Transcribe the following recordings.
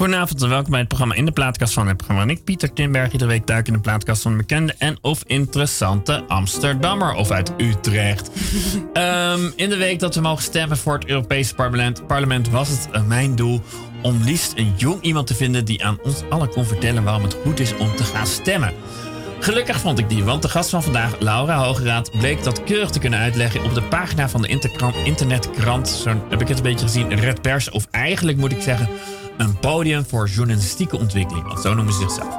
Goedenavond en welkom bij het programma In de Plaatkast van het programma. Ik, Pieter Timberg, iedere week duik in de plaatkast van een bekende en of interessante Amsterdammer of uit Utrecht. Ehm, in de week dat we mogen stemmen voor het Europese parlement, parlement was het eh, mijn doel om liefst een jong iemand te vinden die aan ons allen kon vertellen waarom het goed is om te gaan stemmen. Gelukkig vond ik die, want de gast van vandaag, Laura Hogeraad, bleek dat keurig te kunnen uitleggen op de pagina van de internetkrant. Zo heb ik het een beetje gezien, Red Pers, of eigenlijk moet ik zeggen een podium voor journalistieke ontwikkeling, want zo noemen ze zichzelf.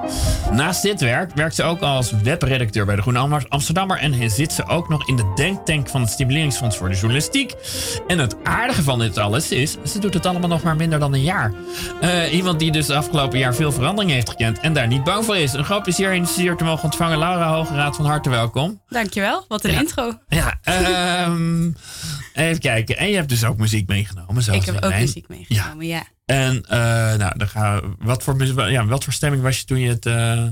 Naast dit werk werkt ze ook als webredacteur bij de Groene Amsterdammer en zit ze ook nog in de denktank van het Stimuleringsfonds voor de Journalistiek. En het aardige van dit alles is, ze doet het allemaal nog maar minder dan een jaar. Uh, iemand die dus afgelopen jaar veel verandering heeft gekend en daar niet bang voor is. Een groot plezier in de te mogen ontvangen. Laura Hogeraad, van harte welkom. Dankjewel, wat een intro. Ja, um, even kijken. En je hebt dus ook muziek meegenomen. Ik heb ook muziek meegenomen, ja. En uh, nou, dan gaan wat, voor, ja, wat voor stemming was je toen je het. Uh,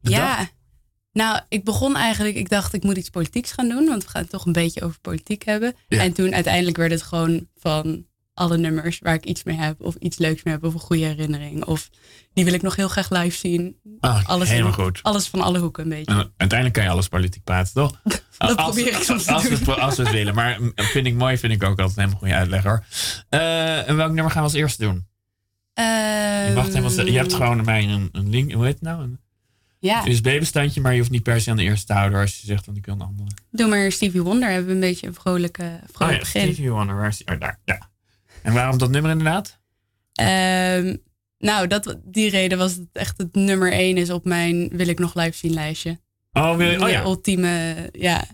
ja, nou, ik begon eigenlijk, ik dacht ik moet iets politieks gaan doen, want we gaan het toch een beetje over politiek hebben. En toen uiteindelijk werd het gewoon van alle nummers waar ik iets mee heb, of iets leuks mee heb, of een goede herinnering. Of die wil ik nog heel graag live zien. Ah, alles helemaal goed. Alles van alle hoeken een beetje. uiteindelijk kan je alles politiek praten, toch? dat als, probeer ik soms als, te doen. We, als we het willen. Maar vind ik mooi, vind ik ook altijd een helemaal goede uitleg hoor. Uh, en welk nummer gaan we als eerste doen? Uh, wacht even, je hebt gewoon mij een, een link, hoe heet het nou? Een ja. USB-bestandje, maar je hoeft niet per se aan de eerste te houden als je zegt, want ik wil een andere. Doe maar Stevie Wonder, hebben we een beetje een vrolijke, vrolijk oh, ja, begin. Stevie Wonder, waar is die? Oh, daar, ja. En waarom dat nummer inderdaad? Um, nou, dat, die reden was het echt het nummer één is op mijn Wil ik nog live zien lijstje. Oh, wil je, oh ja. ultieme, ja.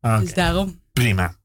Okay. Dus daarom. Prima.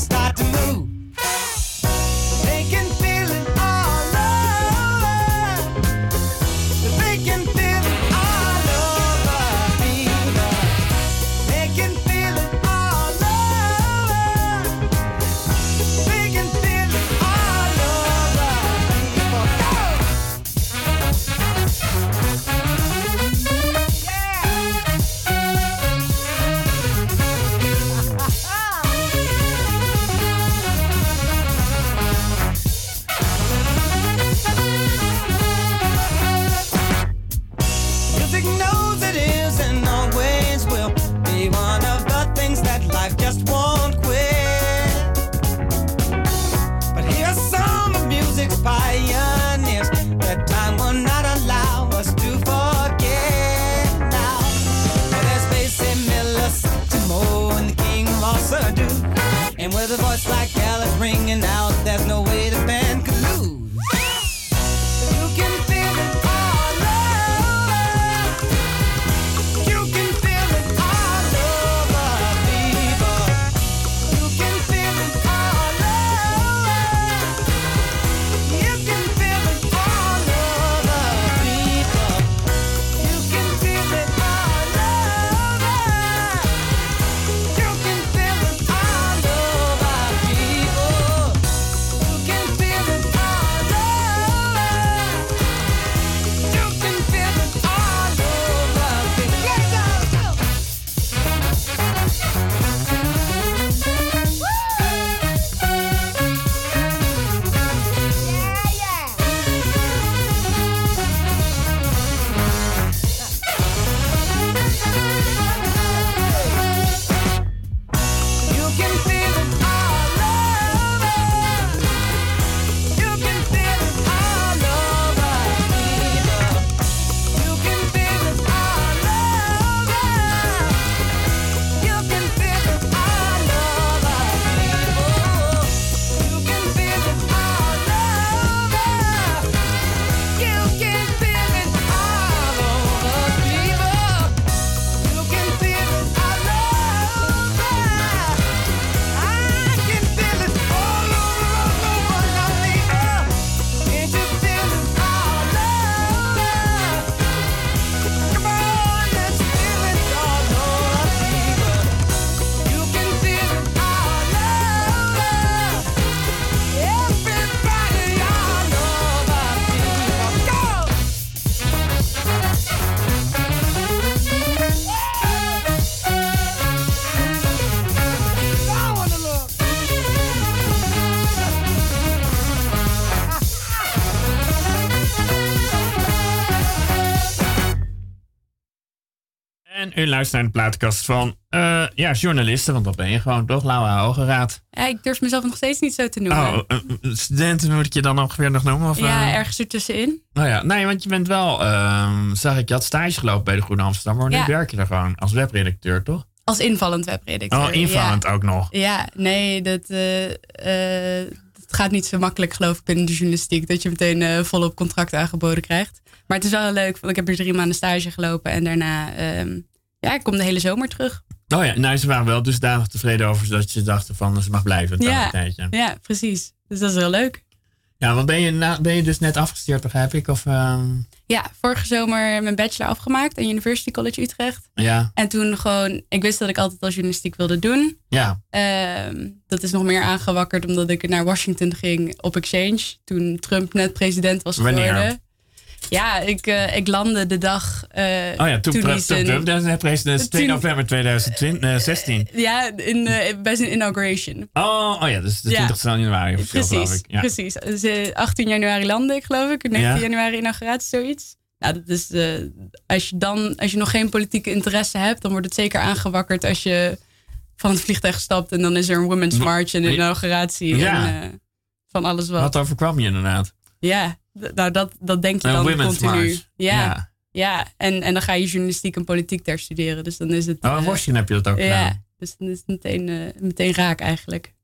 start to move. With a voice like hell, it's ringing out. There's no way to u luistert naar de plaatkast van uh, ja, journalisten, want dat ben je gewoon toch, Laura Hogeraad. Ja, ik durf mezelf nog steeds niet zo te noemen. Oh, uh, studenten moet ik je dan ongeveer nog noemen? Of, ja, uh, ergens ertussenin. Oh ja, nee, want je bent wel, uh, zag ik, je had stage gelopen bij de Groene Amsterdam, maar ja. nu werk je er gewoon als webredacteur, toch? Als invallend webredacteur. Oh, invallend ook nog. Ja, nee, dat, het gaat niet zo makkelijk, geloof ik, binnen de journalistiek, dat je meteen volop contract aangeboden krijgt. Maar het is wel leuk, want ik heb er drie maanden stage gelopen en daarna um, ja, ik kom de hele zomer terug. Oh ja, nou, ze waren wel dusdanig tevreden over dat je dachten van ze mag blijven. Ja, een tijdje. ja, precies. Dus dat is heel leuk. Ja, want ben je, na, ben je dus net afgestudeerd, begrijp ik? Of, uh... Ja, vorige zomer mijn bachelor afgemaakt aan University College Utrecht. Ja. En toen gewoon, ik wist dat ik altijd al journalistiek wilde doen. Ja. Uh, dat is nog meer aangewakkerd omdat ik naar Washington ging op exchange. Toen Trump net president was geworden. Wanneer? Ja, ik, uh, ik landde de dag. Uh, oh ja, toen, toen president 2 november 2016. ja, in, bij zijn inauguration. Oh, oh ja, dus de 20 ja. januari of precies, geloof ik. Ja. Precies. Dus, 18 januari landde ik, geloof ik. 19 ja. januari inauguratie, zoiets. Nou, dat is, als, je dan, als je nog geen politieke interesse hebt, dan wordt het zeker aangewakkerd als je van het vliegtuig stapt en dan is er een Women's March en een inauguratie. Ja. En, van alles wat. Wat overkwam je inderdaad? Ja, nou, dat, dat denk je dan continu. Ja. ja. ja. en, en dan ga je journalistiek en politiek daar studeren. Dus dan is het. Oh, in Washington heb je dat ook ja, gedaan. Dus dan is het meteen, uh, meteen raak eigenlijk.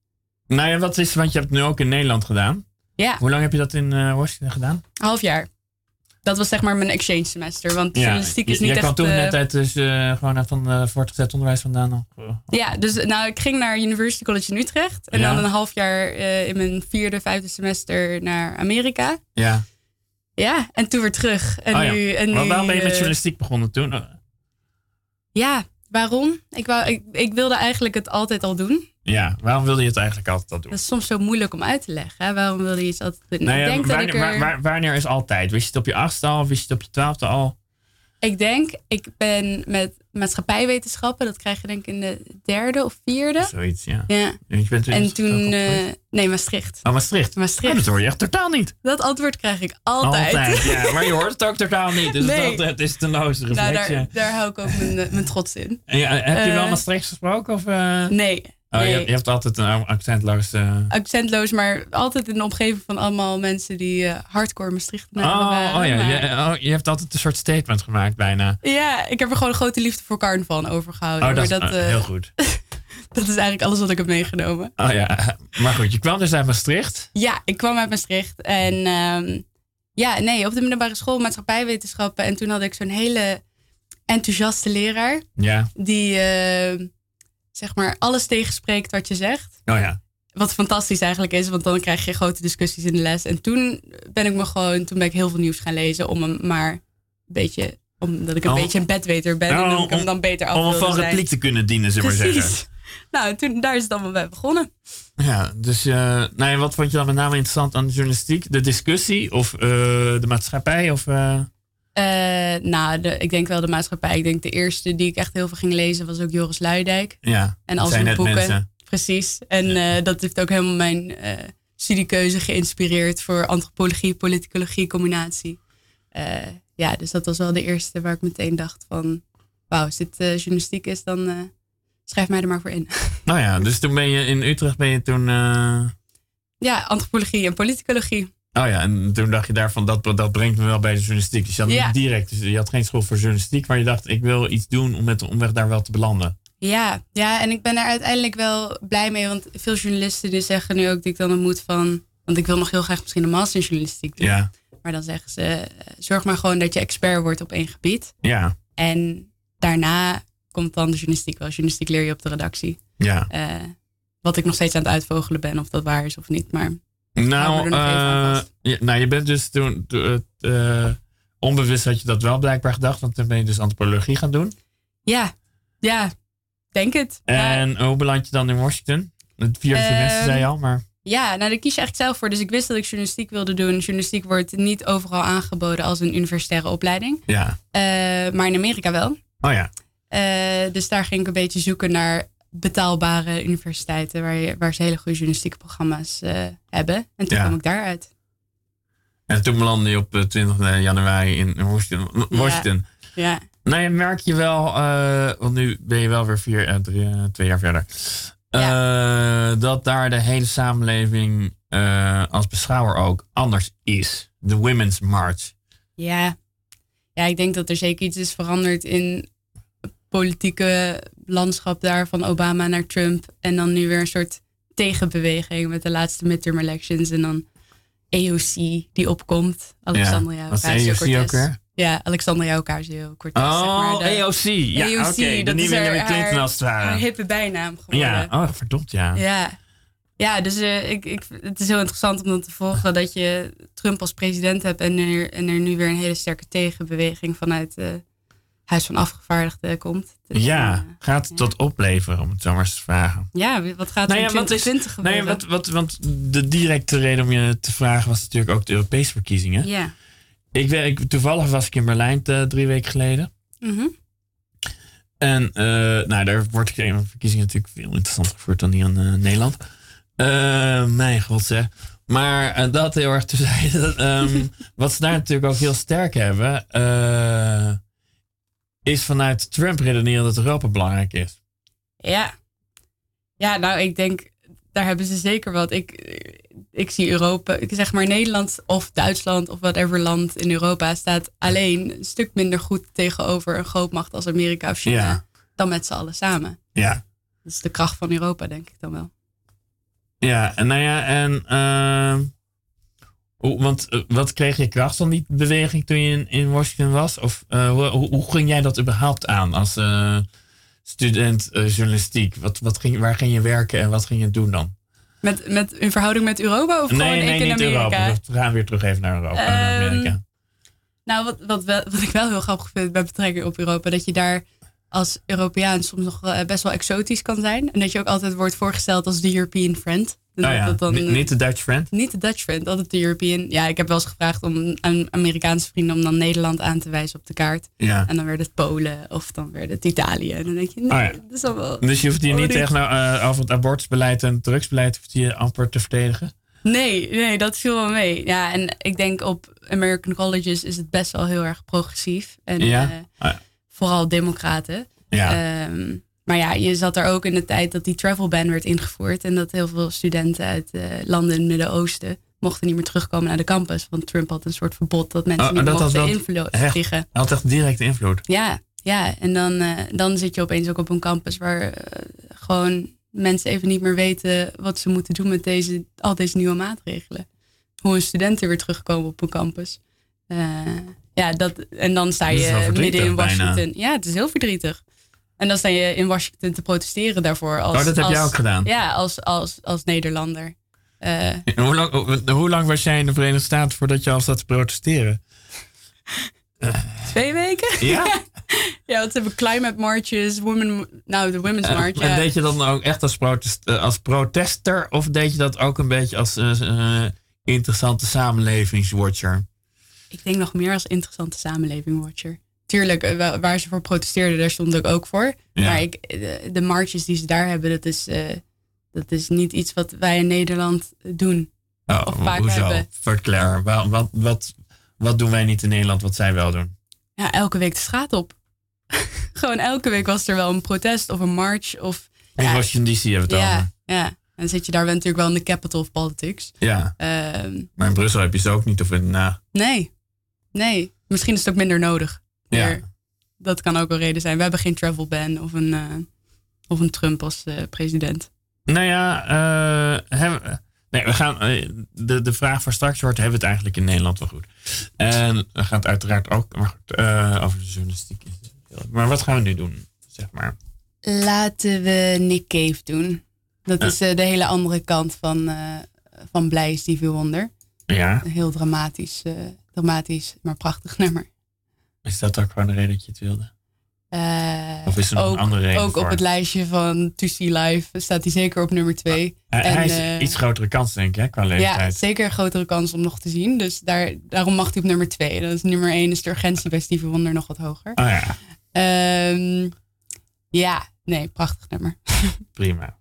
Nou ja, wat is, want je hebt het nu ook in Nederland gedaan. Ja. Hoe lang heb je dat in uh, Washington gedaan? Half jaar. Dat was zeg maar mijn exchange semester. Want journalistiek is niet echt... Jij kwam toen uh, net uit dus, uh, gewoon van uh, voortgezet onderwijs vandaan. Ja, dus nou, ik ging naar University College in Utrecht. En Ja. dan een half jaar in mijn vierde, vijfde semester naar Amerika. Ja. Ja, en toen weer terug. En Oh ja. nu, en Maar nu, waarom ben je met eh, journalistiek begonnen toen? Ja, waarom? Ik, wou, ik, ik wilde eigenlijk het altijd al doen. Ja, waarom wilde je het eigenlijk altijd al doen? Dat is soms zo moeilijk om uit te leggen. Hè? Waarom wilde je iets altijd doen? Nou ja, ik denk dat wanneer, ik er... waar- wanneer is altijd? Wist je het op je achtste al? Wist je het op je twaalfde al? Ik denk, ik ben met maatschappijwetenschappen. Dat krijg je denk ik in de derde of vierde. Zoiets, ja. Ja. En, je bent En toen... eh, nee, Maastricht. oh, Maastricht. Maastricht. Oh, dat hoor je echt totaal niet. Dat antwoord krijg ik altijd. ja. Maar je hoort het ook totaal niet. Dus Nee. dat, het is ten loze nou, reflex. daar, daar hou ik ook mijn, eh, mijn trots in. En ja, heb je wel Eh, Maastricht gesproken? Of? Nee. Oh, je, hebt- je hebt altijd een accentloos... eh, Accentloos, maar altijd in de omgeving van allemaal mensen die eh, hardcore Maastrichtenaren Oh, waren. oh ja, maar- je, oh, je hebt altijd een soort statement gemaakt bijna. Ja, ik heb er gewoon een grote liefde voor carnaval aan overgehouden. Oh, dat maar dat, eh, heel goed. dat is eigenlijk alles wat ik heb meegenomen. Oh ja, maar goed, je kwam dus uit Maastricht. Ja, ik kwam uit Maastricht. En ehm, ja, nee, op de middelbare school maatschappijwetenschappen. En toen had ik zo'n hele enthousiaste leraar. Ja, Die, zeg maar, alles tegenspreekt wat je zegt. oh ja. Wat fantastisch eigenlijk is, want dan krijg je grote discussies in de les. En toen ben ik me gewoon, toen ben ik heel veel nieuws gaan lezen om hem maar een beetje, omdat ik een Oh. beetje een bedweter ben. En dat ik hem om- dan beter af Om van repliek te kunnen dienen, zullen we maar zeggen. Precies. Nou, toen, daar is het allemaal bij begonnen. Ja, dus eh, nou ja, wat vond je dan met name interessant aan de journalistiek? De discussie of eh, de maatschappij? Of, Eh, nou, de, ik denk wel de maatschappij. Ik denk de eerste die ik echt heel veel ging lezen was ook Joris Luidijk. ja, En al zijn boeken. mensen. Precies. En eh, dat heeft ook helemaal mijn eh, studiekeuze geïnspireerd voor antropologie, politicologie, combinatie. Eh, ja, dus dat was wel de eerste waar ik meteen dacht van... Wauw, als dit eh, journalistiek is, dan eh, schrijf mij er maar voor in. Nou ja, dus toen ben je in Utrecht ben je toen... eh, ja, antropologie en politicologie. Oh ja, en toen dacht je daarvan, dat, dat brengt me wel bij de journalistiek. Dus je had Ja. niet direct, dus je had geen school voor journalistiek, maar je dacht, ik wil iets doen om met de omweg daar wel te belanden. Ja, ja, en ik ben daar uiteindelijk wel blij mee. Want veel journalisten die zeggen nu ook die ik dan ontmoet van... Want ik wil nog heel graag misschien een master in journalistiek doen. Ja, Maar dan zeggen ze, eh, zorg maar gewoon dat je expert wordt op één gebied. ja, En daarna komt dan de journalistiek wel. Journalistiek leer je op de redactie. ja. Eh, wat ik nog steeds aan het uitvogelen ben, of dat waar is of niet. Maar Nou, eh, ja, nou, je bent dus toen, toen, eh, onbewust had je dat wel blijkbaar gedacht, want toen ben je dus antropologie gaan doen. ja, ja, denk het. Ja, En hoe beland je dan in Washington? Het vierde Ehm, semester zei je al, maar ja, nou daar kies je eigenlijk zelf voor. Dus ik wist dat ik journalistiek wilde doen. Journalistiek wordt niet overal aangeboden als een universitaire opleiding. ja. Eh, maar in Amerika wel. Oh ja, Eh, dus daar ging ik een beetje zoeken naar betaalbare universiteiten waar, je, waar ze hele goede journalistieke programma's eh, hebben. En toen Ja. kwam ik daaruit. en toen belandde je op eh, 20 januari in Washington. Washington. Ja. Nou, merk je wel, uh, want nu ben je wel weer vier, uh, drie, twee jaar verder. Ja. dat daar de hele samenleving als beschouwer ook anders is. De Women's March. Ja. ja, ik denk dat er zeker iets is veranderd in politieke landschap daar van Obama naar Trump. En dan nu weer een soort tegenbeweging met de laatste midterm elections. En dan AOC die opkomt. Alexandria ja, Ocasio-Cortez. ook weer? Ja, Alexandria Ocasio-Cortez. Oh, zeg maar de, AOC. Ja, okay. Hillary Clinton als het ware. Haar hippe bijnaam geworden. Ja, oh, verdomd, ja. Ja, ja dus uh, ik, ik, het is heel interessant om dan te volgen dat je Trump als president hebt en er, en er nu weer een hele sterke tegenbeweging vanuit uh, Huis van Afgevaardigden komt. Dus, ja, uh, gaat het ja. tot opleveren, om het zo maar eens te vragen. Ja, wat gaat er nou ja, in 2020 gebeuren? Nou ja, wat, wat, want de directe reden om je te vragen was natuurlijk ook de Europese verkiezingen. Ja. Ik, ik, toevallig was ik in Berlijn drie weken geleden. Mm -hmm. En uh, nou, daar wordt de verkiezingen natuurlijk veel interessanter gevoerd dan hier in uh, Nederland. Mijn god zeg. Maar dat heel erg te zeggen. Um, wat ze daar natuurlijk ook heel sterk hebben is vanuit Trump redeneren dat Europa belangrijk is. Ja. Ja, nou, ik denk, daar hebben ze zeker wat. Ik, ik zie Europa, ik zeg maar Nederland of Duitsland of whatever land in Europa staat alleen een stuk minder goed tegenover een grootmacht als Amerika of China dan met z'n allen samen. Ja. Dat is de kracht van Europa, denk ik dan wel. Ja, en nou ja, en uh, want uh, wat kreeg je kracht van die beweging toen je in, in Washington was? Of uh, hoe, hoe, ging jij dat überhaupt aan als uh, student journalistiek? Wat, wat ging, waar ging je werken en wat ging je doen dan? Met, met, in verhouding met Europa of nee, gewoon nee, ik in niet Amerika? Europa. We gaan weer terug even naar Europa. Um, naar Amerika. Nou, wat, wat, wel, wat ik wel heel grappig vind bij betrekking op Europa, dat je daar als Europeaan soms nog best wel exotisch kan zijn. En dat je ook altijd wordt voorgesteld als de European friend. Nou ja, dan, niet de Dutch friend? Niet de Dutch friend, altijd de European. Ja, ik heb wel eens gevraagd om aan Amerikaanse vrienden om dan Nederland aan te wijzen op de kaart. Ja. En dan werd het Polen of dan werd het Italië. En dan denk je, nee, oh ja. dat is wel... Dus je hoeft hier niet tegen nou, uh, over het abortusbeleid en drugsbeleid hoeft je amper te verdedigen? Nee, nee, dat viel wel mee. Ja, en ik denk op American colleges is het best wel heel erg progressief. En ja? Uh, oh ja. vooral democraten. Ja. Um, maar ja, je zat er ook in de tijd dat die travel ban werd ingevoerd. En dat heel veel studenten uit uh, landen in het Midden-Oosten mochten niet meer terugkomen naar de campus. Want Trump had een soort verbod dat mensen oh, niet dat mochten invloed vliegen. Hij had echt direct invloed. Ja, ja. en dan, uh, dan zit je opeens ook op een campus waar uh, gewoon mensen even niet meer weten wat ze moeten doen met deze, al deze nieuwe maatregelen. Hoe een studenten weer terugkomen op een campus. ja, dat, en dan sta je midden in Washington. Bijna. Ja, het is heel verdrietig. En dan sta je in Washington te protesteren daarvoor. Als, oh, dat heb als, jij ook gedaan? Ja, als, als, als Nederlander. Uh, hoe, lang, hoe lang was jij in de Verenigde Staten voordat je al zat te protesteren? Twee weken? Ja? ja, want ze hebben climate marches, women, nou de women's march. Uh, en ja. deed je dan ook echt als, protest, uh, als protester of deed je dat ook een beetje als interessante samenlevingswatcher? Ik denk nog meer als interessante samenlevingswatcher tuurlijk, eh, waar ze voor protesteerden, daar stond ik ook voor. Ja. Maar ik, de, de, marches die ze daar hebben, dat is, uh, dat is niet iets wat wij in Nederland doen. Oh, of vaak hoezo? hebben. Verklaar. Wat, wat, wat, wat doen wij niet in Nederland wat zij wel doen? Ja, elke week de straat op. Gewoon elke week was er wel een protest of een march. Of, in ja, Washington DC hebben we het ja, over. Ja, en dan zit je daar natuurlijk wel in de capital of politics. Ja. Um, maar in Brussel heb je ze ook niet of in... Uh... Nee, nee. Misschien is het ook minder nodig. Ja. Dat kan ook een reden zijn. We hebben geen travel ban of een, uh, of een Trump als uh, president. Nou ja, uh, hebben, nee, we gaan, de, de vraag voor straks wordt, hebben we het eigenlijk in Nederland wel goed? En we gaan het uiteraard ook maar goed, over de journalistiek. Maar wat gaan we nu doen, zeg maar? Laten we Nick Cave doen. Dat is de hele andere kant van, van Blij Stevie Wonder. Ja. Een heel dramatisch, dramatisch, maar prachtig nummer. Is dat ook gewoon de reden dat je het wilde? Uh, of is er nog ook, een andere reden Ook voor? op het lijstje van To See Live staat hij zeker op nummer twee. Uh, en, hij is uh, iets grotere kans, denk ik, hè, qua leeftijd. Ja, zeker een grotere kans om nog te zien. Dus daar, daarom mag hij op nummer twee. Dat is nummer één is de urgentie bij Steven Wonder nog wat hoger. Oh ja. Um, ja, nee, prachtig nummer. Prima,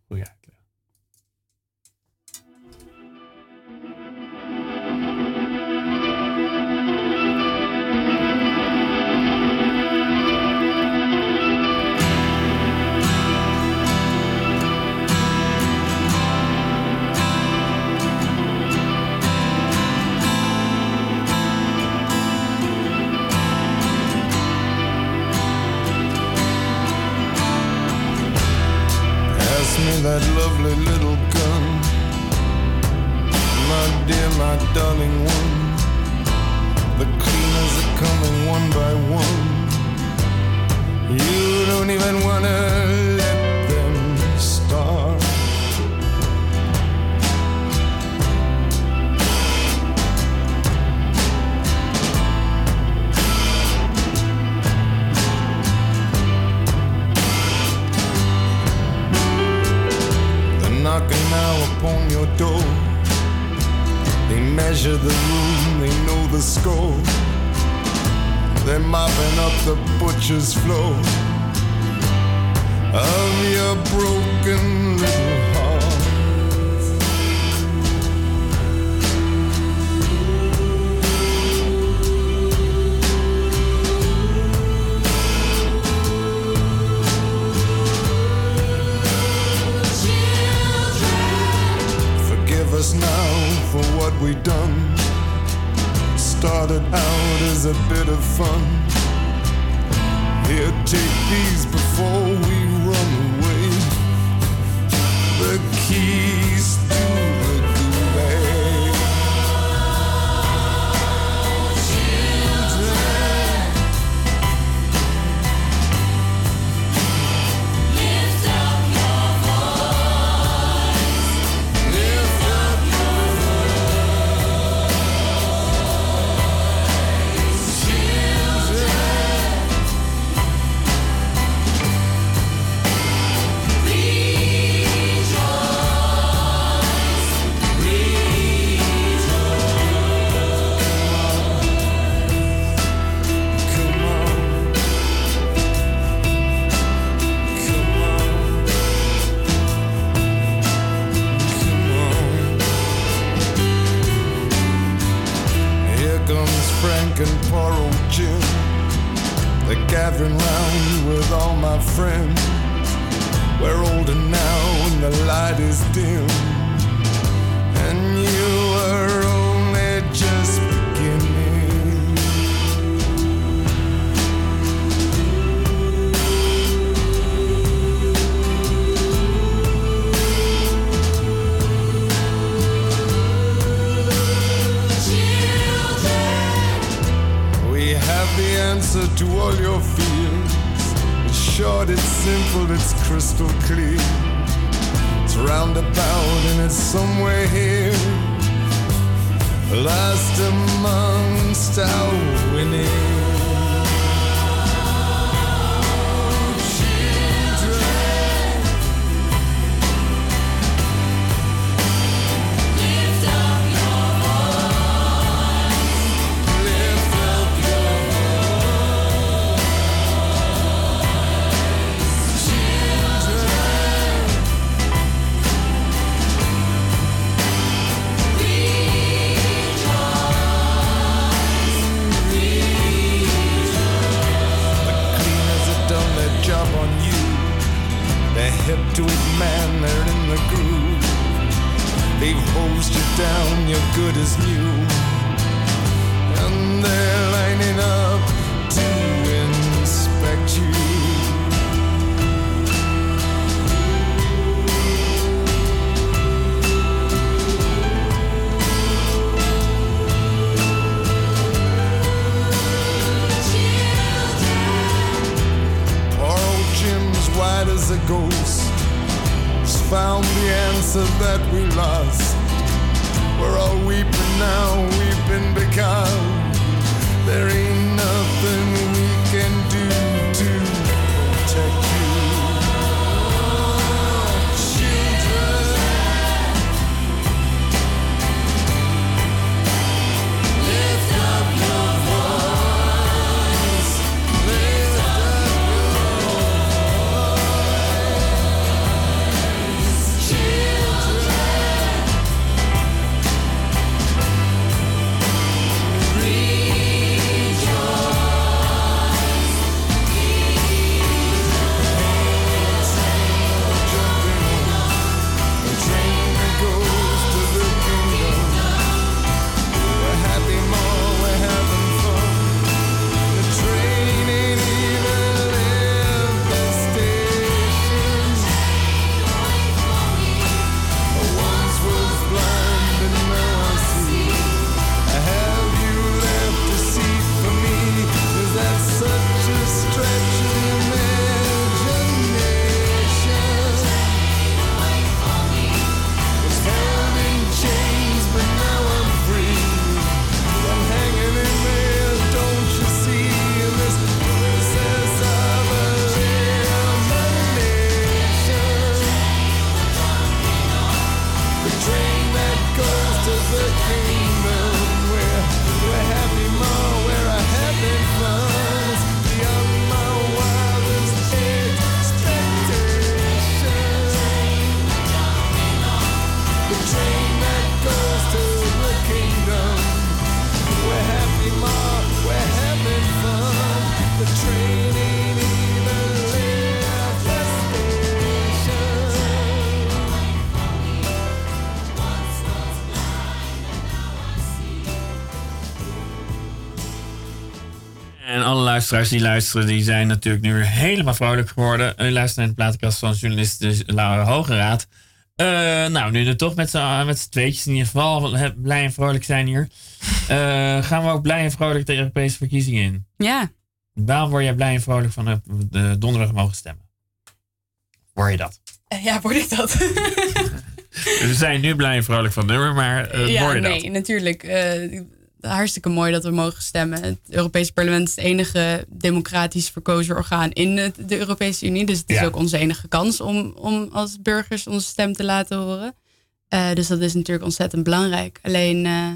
luisteraars die luisteren, die zijn natuurlijk nu weer helemaal vrolijk geworden. U luistert naar de platenkast van journalist dus Laura Hogeraad. Eh, nou, nu er toch met z'n met z'n tweetjes in ieder geval blij en vrolijk zijn hier. eh, gaan we ook blij en vrolijk de Europese verkiezingen in. Ja, Waarom word jij blij en vrolijk van eh, de donderdag mogen stemmen? Word je dat? Eh, ja, word ik dat? We zijn nu blij en vrolijk van nummer, maar eh, ja, word je nee, dat? natuurlijk. Eh, hartstikke mooi dat we mogen stemmen. Het Europese parlement is het enige democratisch verkozen orgaan in de Europese Unie. Dus het is Ja. ook onze enige kans om, om als burgers onze stem te laten horen. Eh, dus dat is natuurlijk ontzettend belangrijk. Alleen, eh,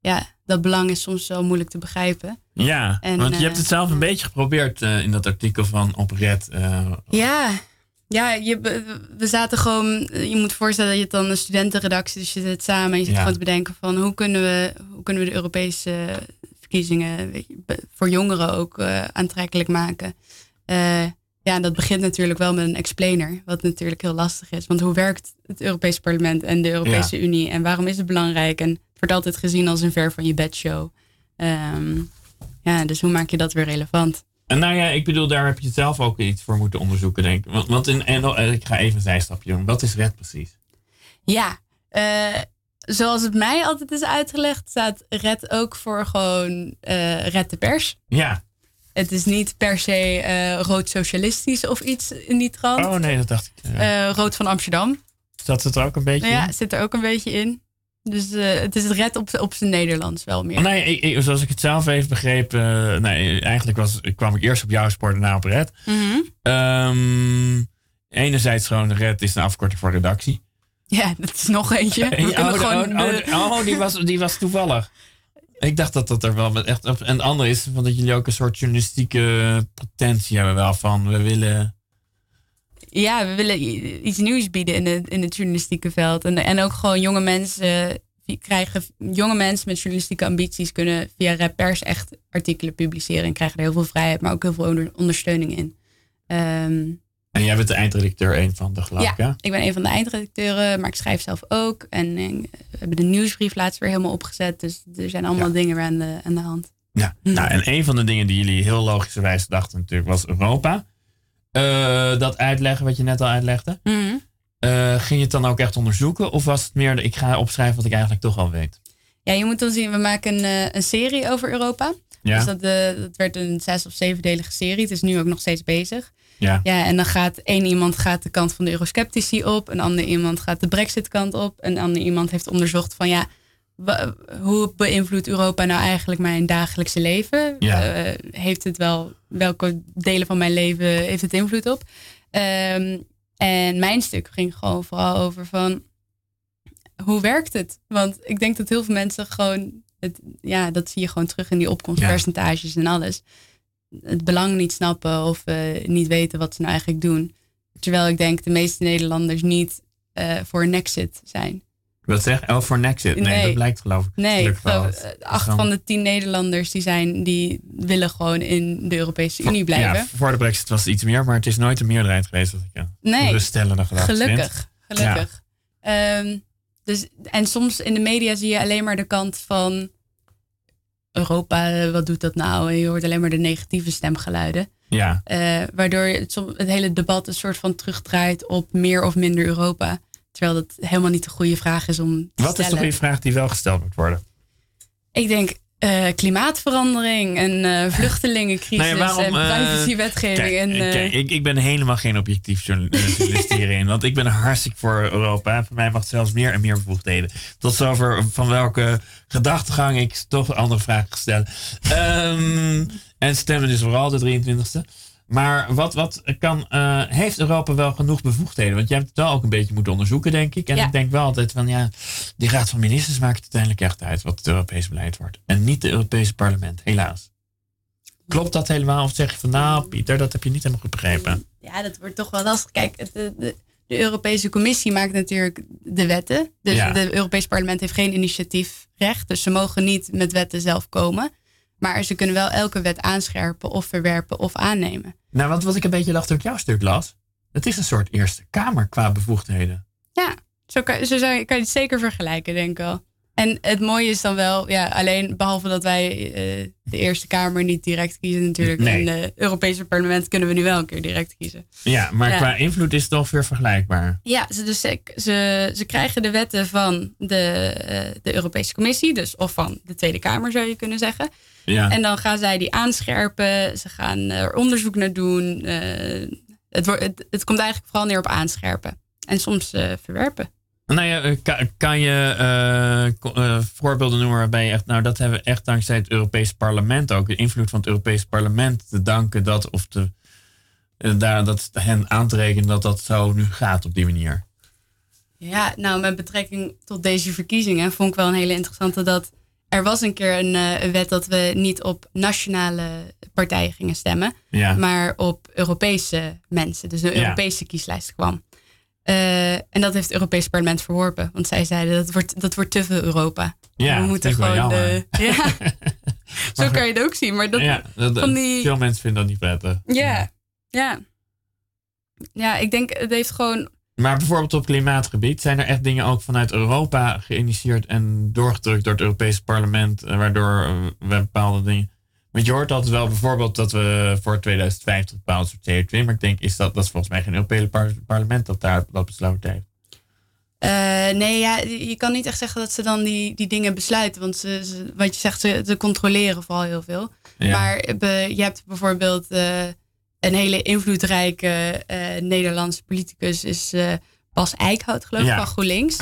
ja, dat belang is soms wel moeilijk te begrijpen. Ja, En, want je eh, hebt het zelf een beetje geprobeerd eh, in dat artikel van Opret. eh Ja, ja je, we zaten gewoon. Je moet voorstellen dat je het dan een studentenredactie, dus je zit samen en je zit Ja. gewoon te bedenken van hoe kunnen we, hoe kunnen we de Europese verkiezingen weet je, be- voor jongeren ook eh, aantrekkelijk maken. Eh, ja, en dat begint natuurlijk wel met een explainer, wat natuurlijk heel lastig is. Want hoe werkt het Europese parlement en de Europese Unie en waarom is het belangrijk? En het wordt altijd gezien als een ver van je bedshow. Ehm ja, dus hoe maak je dat weer relevant? En nou ja, ik bedoel, daar heb je zelf ook iets voor moeten onderzoeken, denk ik. Want, want in, en, eh, ik ga even een zijstapje doen. Wat is red precies? Ja, eh, zoals het mij altijd is uitgelegd, staat Red ook voor gewoon eh Red de Pers. Ja. Het is niet per se rood socialistisch of iets in die trant. Oh nee, dat dacht ik. Ja. Rood van Amsterdam. Zat het er ook een beetje Ja, in? zit er ook een beetje in. Dus eh, het is het Red op, op zijn Nederlands wel meer. Oh, nee, ik, zoals ik het zelf even begreep. eh, nee, eigenlijk was, kwam ik eerst op jouw sport daarna op red. Mhm. Ehm, enerzijds gewoon red is een afkorting voor redactie. Ja, dat is nog eentje. We oh, gewoon oh, de- oh, die, was, die was toevallig. Ik dacht dat dat er wel met echt. En het andere is van dat jullie ook een soort journalistieke potentie hebben wel van we willen. Ja, we willen iets nieuws bieden in het, in het journalistieke veld. En, en ook gewoon jonge mensen krijgen, jonge mensen met journalistieke ambities kunnen via Pers echt artikelen publiceren en krijgen er heel veel vrijheid, maar ook heel veel onder- ondersteuning in. Ehm, En jij bent de eindredacteur een van de geloof ik, ja, hè? ik ben een van de eindredacteuren, maar ik schrijf zelf ook. En eh, we hebben de nieuwsbrief laatst weer helemaal opgezet. Dus er zijn allemaal dingen aan de, aan de hand. Ja. Nou, en een van de dingen die jullie heel logischerwijs dachten natuurlijk was Europa. Eh, dat uitleggen wat je net al uitlegde. Mhm. Eh, ging je het dan ook echt onderzoeken? Of was het meer, de, ik ga opschrijven wat ik eigenlijk toch al weet? Ja, je moet dan zien, we maken een, eh, een serie over Europa. Ja. Dus dat, dat werd een zes of zevendelige serie. Het is nu ook nog steeds bezig. Ja. Ja, en dan gaat één iemand gaat de kant van de eurosceptici op. Een ander iemand gaat de brexit kant op. Een ander iemand heeft onderzocht van ja, hoe beïnvloedt Europa nou eigenlijk mijn dagelijkse leven? Ja. Eh, heeft het wel, welke delen van mijn leven heeft het invloed op? Ehm, en mijn stuk ging gewoon vooral over van hoe werkt het? Want ik denk dat heel veel mensen gewoon, het, ja, dat zie je gewoon terug in die opkomstpercentages en alles. Het belang niet snappen of eh, niet weten wat ze nou eigenlijk doen. Terwijl ik denk de meeste Nederlanders niet eh, voor een exit zijn. Wat zeg? Oh, voor Nexit. Nee, Nee. dat blijkt geloof ik. Nee, ik geloof, eh, acht van de tien Nederlanders die zijn, die willen gewoon in de Europese Unie blijven. Ja, voor de brexit was het iets meer, maar het is nooit een meerderheid geweest. Als ik ja, Nee. gedachte vind. Gelukkig, gelukkig. Ehm, dus, en soms in de media zie je alleen maar de kant van Europa, eh, wat doet dat nou? En je hoort alleen maar de negatieve stemgeluiden. Ja. Eh, waardoor het, het hele debat een soort van terugdraait op meer of minder Europa. Terwijl dat helemaal niet de goede vraag is om te Wat is toch een vraag die wel gesteld moet worden? Ik denk eh, klimaatverandering en eh, vluchtelingencrisis Nee, waarom, en eh, privacywetgeving. Kijk, en, kijk, ik, ik ben helemaal geen objectief journa- journalist hierin. Want ik ben hartstikke voor Europa. Voor mij mag zelfs meer en meer bevoegdheden. Tot zover van welke gedachtegang ik toch andere vragen stellen. Ehm, en stemmen dus vooral de 23e. Maar wat, wat kan, eh, heeft Europa wel genoeg bevoegdheden? Want jij hebt het wel ook een beetje moeten onderzoeken, denk ik. En Ja. ik denk wel altijd van ja, die Raad van Ministers maakt uiteindelijk echt uit wat het Europees beleid wordt. En niet het Europese parlement, helaas. Klopt dat helemaal? Of zeg je van nou, Pieter, dat heb je niet helemaal goed begrepen? Ja, dat wordt toch wel lastig. Kijk, het- de, de, Europese Commissie maakt natuurlijk de wetten. Dus Ja. het Europees Parlement heeft geen initiatiefrecht. Dus ze mogen niet met wetten zelf komen. Maar ze kunnen wel elke wet aanscherpen of verwerpen of aannemen. Nou, want wat ik een beetje dacht toen ik jouw stuk las. Het is een soort Eerste Kamer qua bevoegdheden. Ja, zo kan, zo kan je het zeker vergelijken, denk ik wel. En het mooie is dan wel, ja, alleen behalve dat wij eh, de Eerste Kamer niet direct kiezen natuurlijk. Nee. En het Europese parlement kunnen we nu wel een keer direct kiezen. Ja, maar Ja. qua invloed is het toch weer vergelijkbaar. Ja, ze, dus, ze, ze, ze krijgen de wetten van de, eh, de Europese Commissie, dus of van de Tweede Kamer zou je kunnen zeggen. Ja. En dan gaan zij die aanscherpen, ze gaan er onderzoek naar doen. eh, het, wordt, het, het komt eigenlijk vooral neer op aanscherpen. En soms eh, verwerpen. Nou ja, eh, kan, je eh, eh, voorbeelden noemen waarbij je echt, nou dat hebben we echt dankzij het Europese parlement ook, de invloed van het Europese parlement te danken dat, of te, eh, daar, dat hen aan te rekenen dat dat zo nu gaat op die manier. Ja, nou met betrekking tot deze verkiezingen vond ik wel een hele interessante dat er was een keer een, eh, een wet dat we niet op nationale partijen gingen stemmen, Ja. maar op Europese mensen. Dus een Ja. Europese kieslijst kwam. Eh, en dat heeft het Europese parlement verworpen. Want zij zeiden dat wordt, dat wordt te veel Europa. Ja, we moeten gewoon. de- ja. Zo kan je het ook zien. Maar dat, ja, dat, van die- veel mensen vinden dat niet prettig. ja, ja. Ja, ik denk het heeft gewoon Maar bijvoorbeeld op klimaatgebied zijn er echt dingen ook vanuit Europa geïnitieerd en doorgedrukt door het Europese parlement, eh, waardoor eh, we bepaalde dingen. Want je hoort altijd wel bijvoorbeeld dat we voor 2050 bepaald soort CO2, maar ik denk is dat dat is volgens mij geen Europese par- parlement dat daar dat besloten heeft. Eh, nee, ja, je kan niet echt zeggen dat ze dan die, die dingen besluiten. Want ze, ze- wat je zegt, ze, ze controleren vooral heel veel. Ja. Maar be- je hebt bijvoorbeeld een hele invloedrijke eh, Nederlandse politicus, is eh, Bas Eickhout, geloof ik, Ja. van GroenLinks.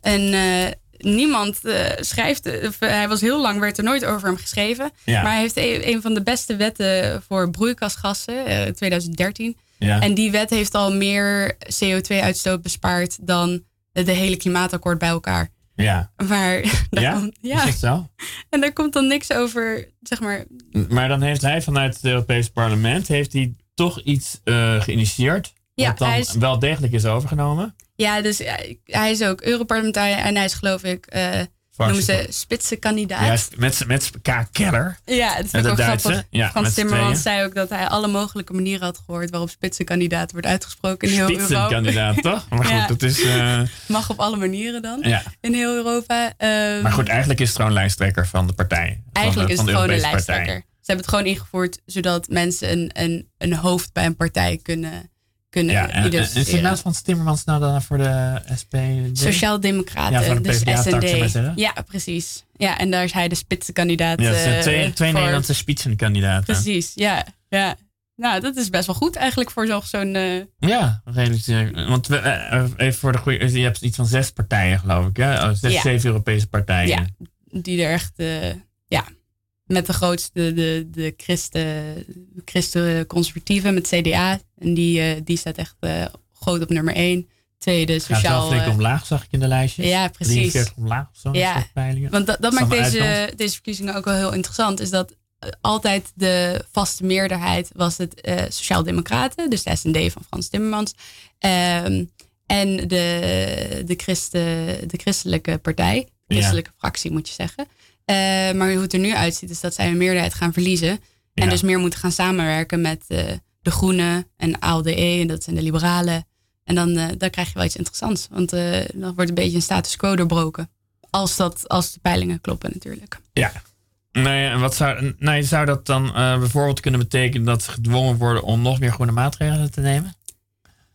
En eh, niemand schrijft, of, hij was heel lang, werd er nooit over hem geschreven. Ja. Maar hij heeft een, een van de beste wetten voor broeikasgassen, eh 2013. Ja. En die wet heeft al meer CO2-uitstoot bespaard dan de hele klimaatakkoord bij elkaar. Ja. Maar daar Ja? komt, Is ja. dat zo? en daar komt dan niks over, zeg maar. Maar dan heeft hij vanuit het Europese parlement heeft hij toch iets eh, geïnitieerd. Ja, wat dan is- wel degelijk is overgenomen. Ja, dus hij, hij is ook Europarlementariër en hij is geloof ik, eh noemen ze spitsenkandidaat. Ja, met, met K. Keller. Ja, ik de ook Duitse, grappig. ja, Frans Timmermans zei ook dat hij alle mogelijke manieren had gehoord waarop spitsenkandidaat wordt uitgesproken in heel Europa. Spitsenkandidaat, toch? Maar goed, Ja. dat is... eh, Mag op alle manieren dan ja. in heel Europa. Ehm, Maar goed, eigenlijk is het gewoon lijsttrekker van de partij. Eigenlijk de, is het gewoon een lijsttrekker. partij. Ze hebben het gewoon ingevoerd zodat mensen een, een, een hoofd bij een partij kunnen, kunnen Ja, en, en, en is naast van Timmermans nou dan voor de SP? Sociaaldemocraten, Ja, de dus SND. Ja, precies. Ja, en daar is hij de spitsenkandidaat. Ja, zijn eh, twee. Nederlandse spitsenkandidaten. Precies, ja, ja. Nou, dat is best wel goed eigenlijk voor zo'n... eh, Ja, redelijk. eh, Want we, eh, even voor de goede. Je hebt iets van zes partijen, geloof ik. Hè? Oh, Zes, Ja. zeven Europese partijen. Ja. die er echt, ja, met de grootste, de, de christen, christen conservatieven met CDA. En die, eh, die staat echt eh, groot op nummer één. Tweede, Gaat wel sociaal. flink eh, omlaag, zag ik in de lijstjes. Ja, precies. 43 omlaag of zo. Ja. peilingen. Want dat, maakt deze, uitkomst? deze verkiezingen ook wel heel interessant. Is dat altijd de vaste meerderheid was het Sociaal-Democraten. Dus de SND van Frans Timmermans. Ehm, en de, de, Christen, de christelijke partij. De christelijke fractie moet je zeggen. Eh, maar hoe het er nu uitziet is dat zij een meerderheid gaan verliezen. En Ja. dus meer moeten gaan samenwerken met eh, de Groenen en ALDE. En dat zijn de liberalen. En dan, eh, dan krijg je wel iets interessants. Want dan wordt een beetje een status quo doorbroken. Als, dat, als de peilingen kloppen natuurlijk. Ja. Nee, en wat zou, nee, zou dat dan bijvoorbeeld kunnen betekenen dat ze gedwongen worden om nog meer groene maatregelen te nemen?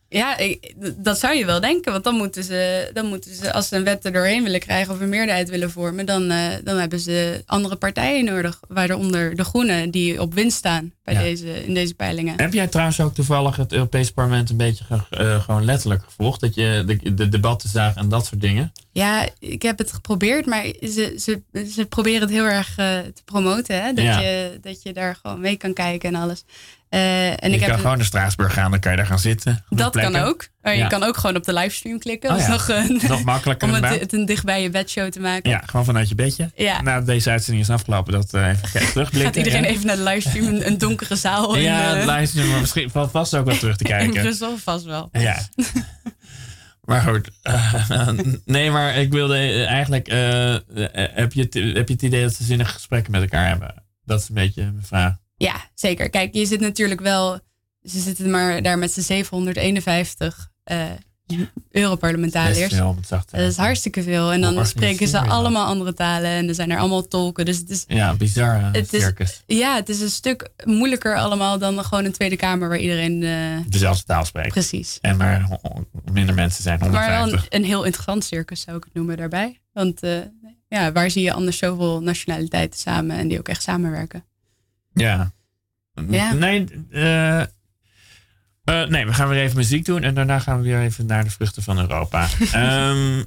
Ja, ik- dat zou je wel denken. Want dan moeten ze, dan moeten ze als ze een wet er doorheen willen krijgen of een meerderheid willen vormen, dan, eh, dan hebben ze andere partijen nodig. Waaronder de Groenen die op winst staan bij Ja. deze, in deze peilingen. Heb jij trouwens ook toevallig het Europese parlement een beetje ge- eh, gewoon letterlijk gevolgd? Dat je de, de debatten zag en dat soort dingen? Ja, ik heb het geprobeerd, maar ze, ze, ze proberen het heel erg eh, te promoten. Hè? Dat, Ja. je, dat je daar gewoon mee kan kijken en alles. Eh, en je ik kan heb gewoon naar Straatsburg gaan, dan kan je daar gaan zitten. Dat kan ook. Ja. je kan ook gewoon op de livestream klikken. Oh dat is ja. nog, Nog makkelijker om het, een dichtbij je bedshow te maken. Ja, gewoon vanuit je bedje. Ja. Na deze uitzending is afgelopen, dat eh, even terugblikken. Gaat iedereen even naar de livestream, een, een donkere zaal in, Ja, eh, het lijstje, maar misschien valt vast ook wel terug te in kijken. Brussel vast wel. Ja. Maar goed, eh, nee, maar ik wilde eh, eigenlijk, eh, eh, heb, je het, heb je het idee dat ze zinnige gesprekken met elkaar hebben? Dat is een beetje mijn vraag. Ja, zeker. Kijk, je zit natuurlijk wel, ze zitten maar daar met z'n 751 eh, Europarlementariërs. Best veel, om het zacht te Dat is hartstikke veel. En dan spreken ze allemaal andere talen. En er zijn er allemaal tolken. Dus het is, Ja, bizar Het is- circus. ja, het is een stuk moeilijker allemaal dan gewoon een Tweede Kamer waar iedereen... eh, Dezelfde taal spreekt. precies. En maar minder mensen zijn, Maar wel 150. een, een heel interessant circus zou ik het noemen daarbij. Want eh, ja, waar zie je anders zoveel nationaliteiten samen en die ook echt samenwerken? Ja. Ja. Nee, eh, eh, nee, we gaan weer even muziek doen en daarna gaan we weer even naar de vruchten van Europa. Ehm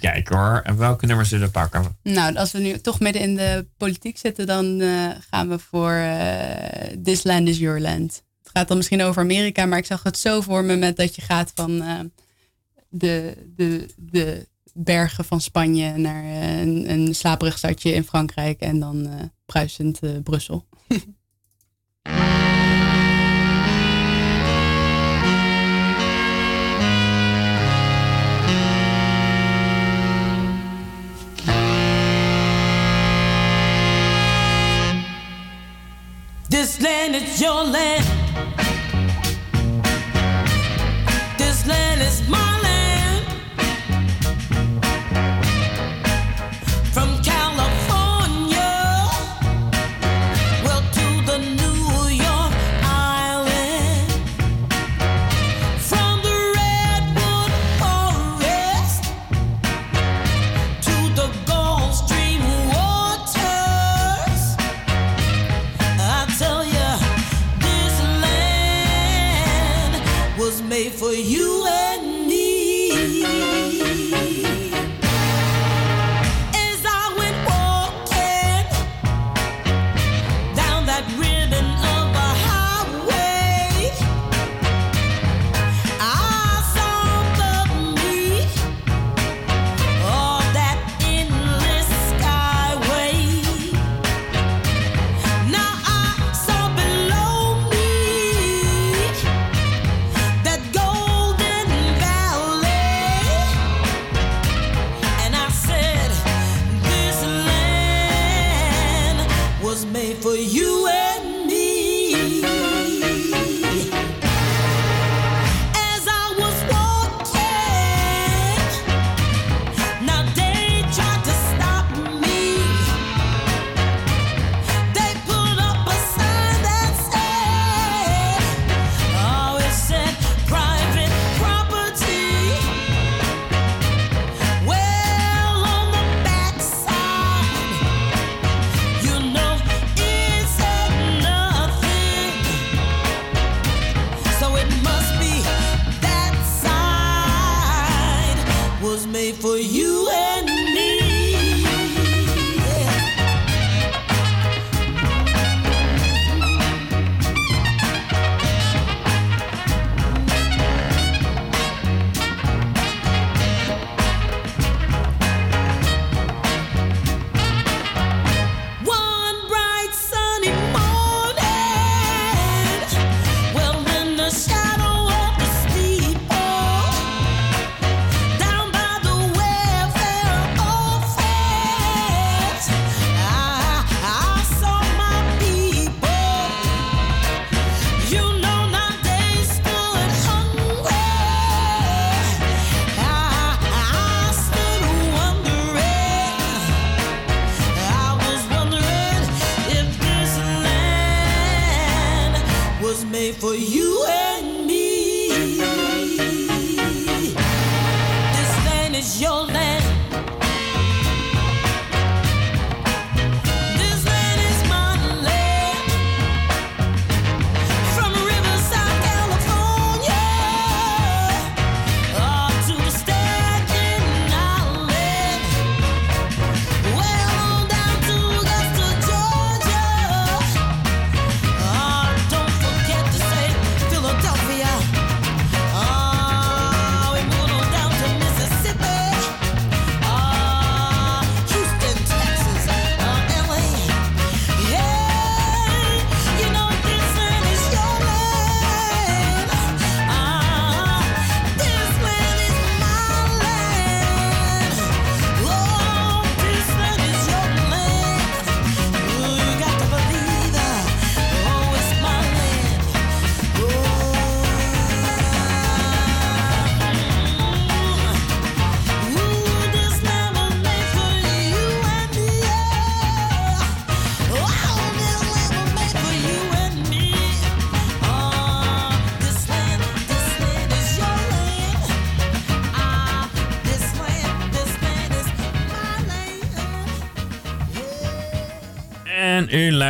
kijk hoor, en welke nummers zullen we pakken? Nou, als we nu toch midden in de politiek zitten, dan eh, gaan we voor This Land is Your Land. Het gaat dan misschien over Amerika, maar ik zag het zo voor me met dat je gaat van de, de, de bergen van Spanje naar een, een slaperig stadje in Frankrijk en dan bruisend eh, Brussel. This land is your land.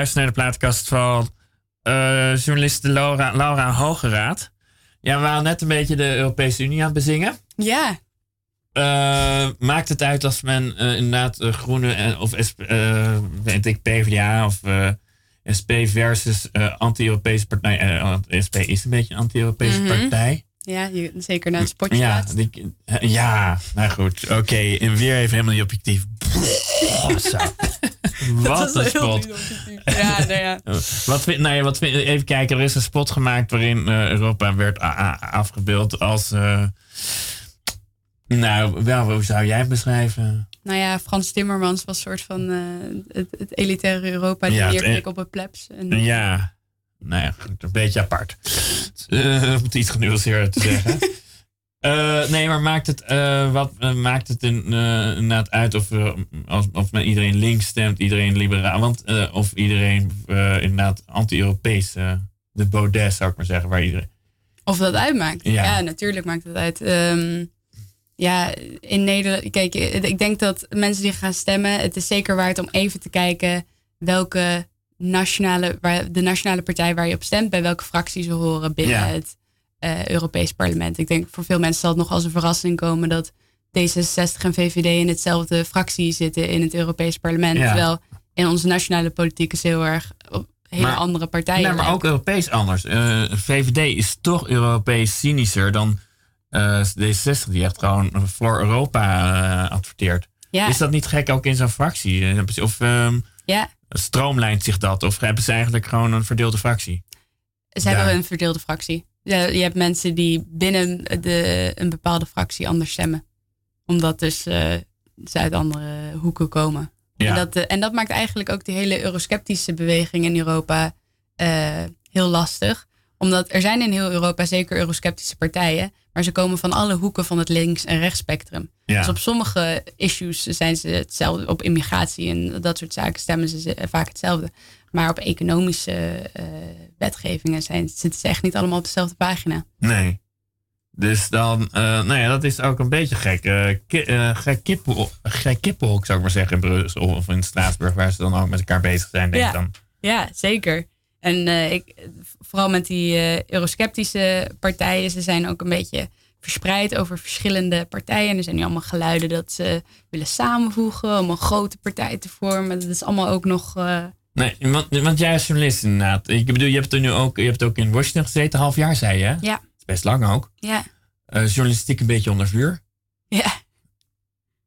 U luistert naar de plaatkast van uh, journaliste Laura, Laura Hogeraad. Ja, we waren net een beetje de Europese Unie aan het bezingen. Ja. Uh, maakt het uit als men uh, inderdaad Groene en, of SP, weet ik, PvdA of SP versus anti-Europese partij. SP is een beetje een anti-Europese mm -hmm. partij. Ja, je, zeker naar het spotje ja, die, ja, nou goed. Oké, okay. en weer even helemaal niet objectief. wat een spot. Ja, nou ja. wat vind, nou ja, wat vind, even kijken, er is een spot gemaakt waarin uh, Europa werd afgebeeld als. Uh, nou, wel, hoe zou jij het beschrijven? Nou ja, Frans Timmermans was een soort van uh, het, het, elitaire Europa die ja, neerkeek op het plebs. En, ja, nou ja, een beetje apart. Uh, om het iets genuanceerder te zeggen. Uh, nee, maar maakt het, uh, wat, uh, maakt het in, inderdaad uit of, als, of men iedereen links stemt, iedereen liberaal, want, of iedereen inderdaad anti-Europees, de Baudet zou ik maar zeggen, waar iedereen... Of dat uitmaakt. Ja, ja natuurlijk maakt het uit. Um, ja, in Nederland, kijk, ik denk dat mensen die gaan stemmen, het is zeker waard om even te kijken welke nationale, waar, de nationale partij waar je op stemt, bij welke fractie ze horen binnen ja. het uh, Europees Parlement. Ik denk voor veel mensen zal het nog als een verrassing komen dat D66 en VVD in hetzelfde fractie zitten in het Europees Parlement. Ja. Terwijl in onze nationale politiek is heel erg hele maar, andere partijen. Nee, maar ook Europees anders. Uh, VVD is toch Europees cynischer dan uh, D66, die echt gewoon voor Europa adverteert. Ja. Is dat niet gek ook in zo'n fractie? Of um, ja. Stroomlijnt zich dat? Of hebben ze eigenlijk gewoon een verdeelde fractie? Ze hebben een verdeelde fractie. Je hebt mensen die binnen de, een bepaalde fractie anders stemmen. Omdat dus uh, ze uit andere hoeken komen. Ja. En, dat, uh, en dat maakt eigenlijk ook die hele eurosceptische beweging in Europa uh, heel lastig. Omdat er zijn in heel Europa zeker eurosceptische partijen. Maar ze komen van alle hoeken van het links- en rechtsspectrum. Ja. Dus op sommige issues zijn ze hetzelfde. Op immigratie en dat soort zaken stemmen ze vaak hetzelfde. Maar op economische uh, wetgevingen zijn, zitten ze echt niet allemaal op dezelfde pagina. Nee. Dus dan, uh, nou ja, dat is ook een beetje gek. Uh, ki gek, kippel, gek kippenhok, zou ik maar zeggen, in Brussel of in Straatsburg, waar ze dan ook met elkaar bezig zijn, denk ja. ik dan. Ja, zeker. En ik, vooral met die eurosceptische partijen, ze zijn ook een beetje verspreid over verschillende partijen. Er zijn nu allemaal geluiden dat ze willen samenvoegen om een grote partij te vormen. Dat is allemaal ook nog Nee, want, want jij als journalist inderdaad. Ik bedoel, je hebt er nu ook, je hebt ook in Washington gezeten, half jaar zei je. Hè? Ja. Is best lang ook. Ja. Uh, journalistiek een beetje onder vuur. Ja.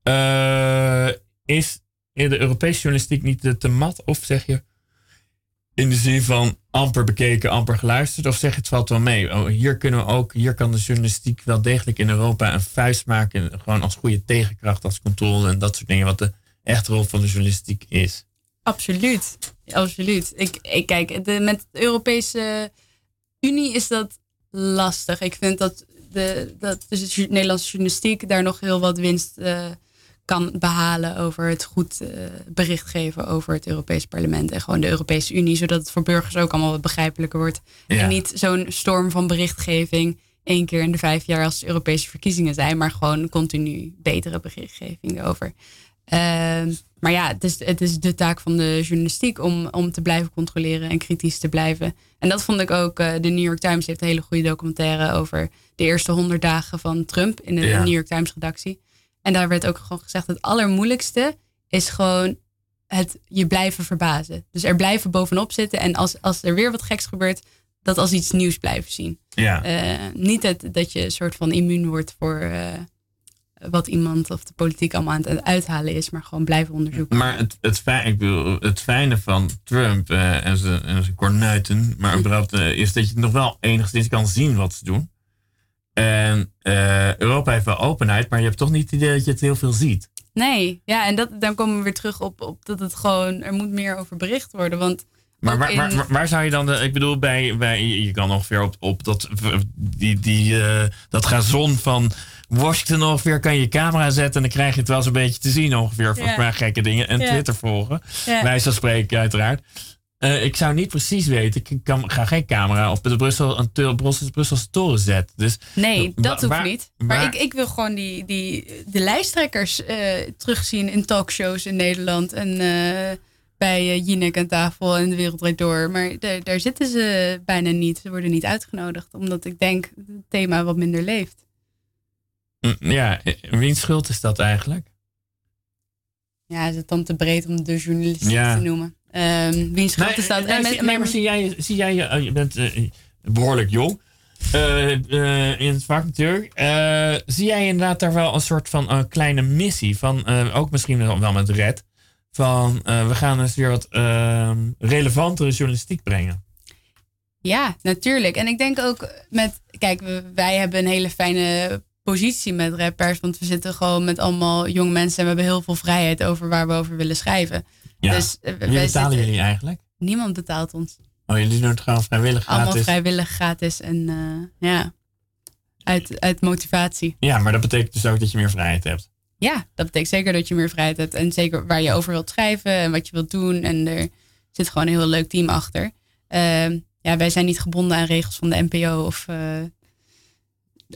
Uh, is de Europese journalistiek niet te mat? Of zeg je in de zin van amper bekeken, amper geluisterd? Of zeg het valt wel mee? Oh, hier kunnen we ook, hier kan de journalistiek wel degelijk in Europa een vuist maken. Gewoon als goede tegenkracht, als controle en dat soort dingen. Wat de echte rol van de journalistiek is. Absoluut, absoluut. Ik, ik kijk, met de Europese Unie is dat lastig. Ik vind dat de, dat de Nederlandse journalistiek daar nog heel wat winst uh, kan behalen over het goed uh, bericht geven over het Europees Parlement en gewoon de Europese Unie, zodat het voor burgers ook allemaal wat begrijpelijker wordt. Ja. En niet zo'n storm van berichtgeving één keer in de vijf jaar als de Europese verkiezingen zijn, maar gewoon continu betere berichtgeving erover. Uh, maar ja, het is, het is de taak van de journalistiek om, om te blijven controleren en kritisch te blijven. En dat vond ik ook. Uh, de New York Times heeft een hele goede documentaire over de eerste honderd dagen van Trump in de Ja. New York Times redactie. En daar werd ook gewoon gezegd: het allermoeilijkste is gewoon het je blijven verbazen. Dus er blijven bovenop zitten. En als, als er weer wat geks gebeurt, dat als iets nieuws blijven zien. Ja. Uh, niet het, dat je een soort van immuun wordt voor uh, wat iemand of de politiek allemaal aan het uithalen is, maar gewoon blijven onderzoeken. Maar het, het, fijn, ik bedoel, het fijne van Trump uh, en zijn, en zijn kornuiten, maar überhaupt, uh, is dat je nog wel enigszins kan zien wat ze doen. En uh, Europa heeft wel openheid, maar je hebt toch niet het idee dat je het heel veel ziet. Nee, ja, en dat, dan komen we weer terug op, op dat het gewoon, er moet meer over bericht worden. Want maar waar, waar, waar, waar, zou je dan, de, ik bedoel, bij, bij je kan ongeveer op, op dat, die, die, uh, dat gazon van Washington ongeveer kan je je camera zetten en dan krijg je het wel eens een beetje te zien ongeveer van gekke dingen. En. Twitter volgen, wij zo spreken uiteraard. Uh, ik zou niet precies weten, ik kan, ga geen camera op de Brussel, een Brusselse, Brusselse toren zetten. Dus, Nee, dat hoeft niet. Maar waar- ik, ik wil gewoon die, die, de lijsttrekkers eh, terugzien in talkshows in Nederland. En eh, bij Jinek aan tafel en de wereld door. Maar daar, daar zitten ze bijna niet. Ze worden niet uitgenodigd, omdat ik denk het thema wat minder leeft. Mm, Ja, wiens schuld is dat eigenlijk? Ja, is het dan te breed om de journalistiek Ja. te noemen? Ehm wiens schuld is dat? nee, En met- nee, maar zie jij, zie jij je, oh, je bent eh, behoorlijk jong eh, eh, in het vak natuurlijk. Eh, zie jij inderdaad daar wel een soort van eh, kleine missie van, eh, ook misschien wel met Red, van eh, we gaan eens weer wat ehm, relevantere journalistiek brengen. Ja, natuurlijk. En ik denk ook met, kijk, wij hebben een hele fijne positie met rappers, want we zitten gewoon met allemaal jonge mensen en we hebben heel veel vrijheid over waar we over willen schrijven. Ja. Dus eh, Wie wij betalen zitten- jullie eigenlijk? Niemand betaalt ons. Oh, jullie doen het gewoon vrijwillig Allemaal gratis. vrijwillig gratis en eh, ja, uit, uit motivatie. Ja, maar dat betekent dus ook dat je meer vrijheid hebt. Ja, dat betekent zeker dat je meer vrijheid hebt. En zeker waar je over wilt schrijven en wat je wilt doen. En er zit gewoon een heel leuk team achter. Ehm, ja, wij zijn niet gebonden aan regels van de NPO of eh,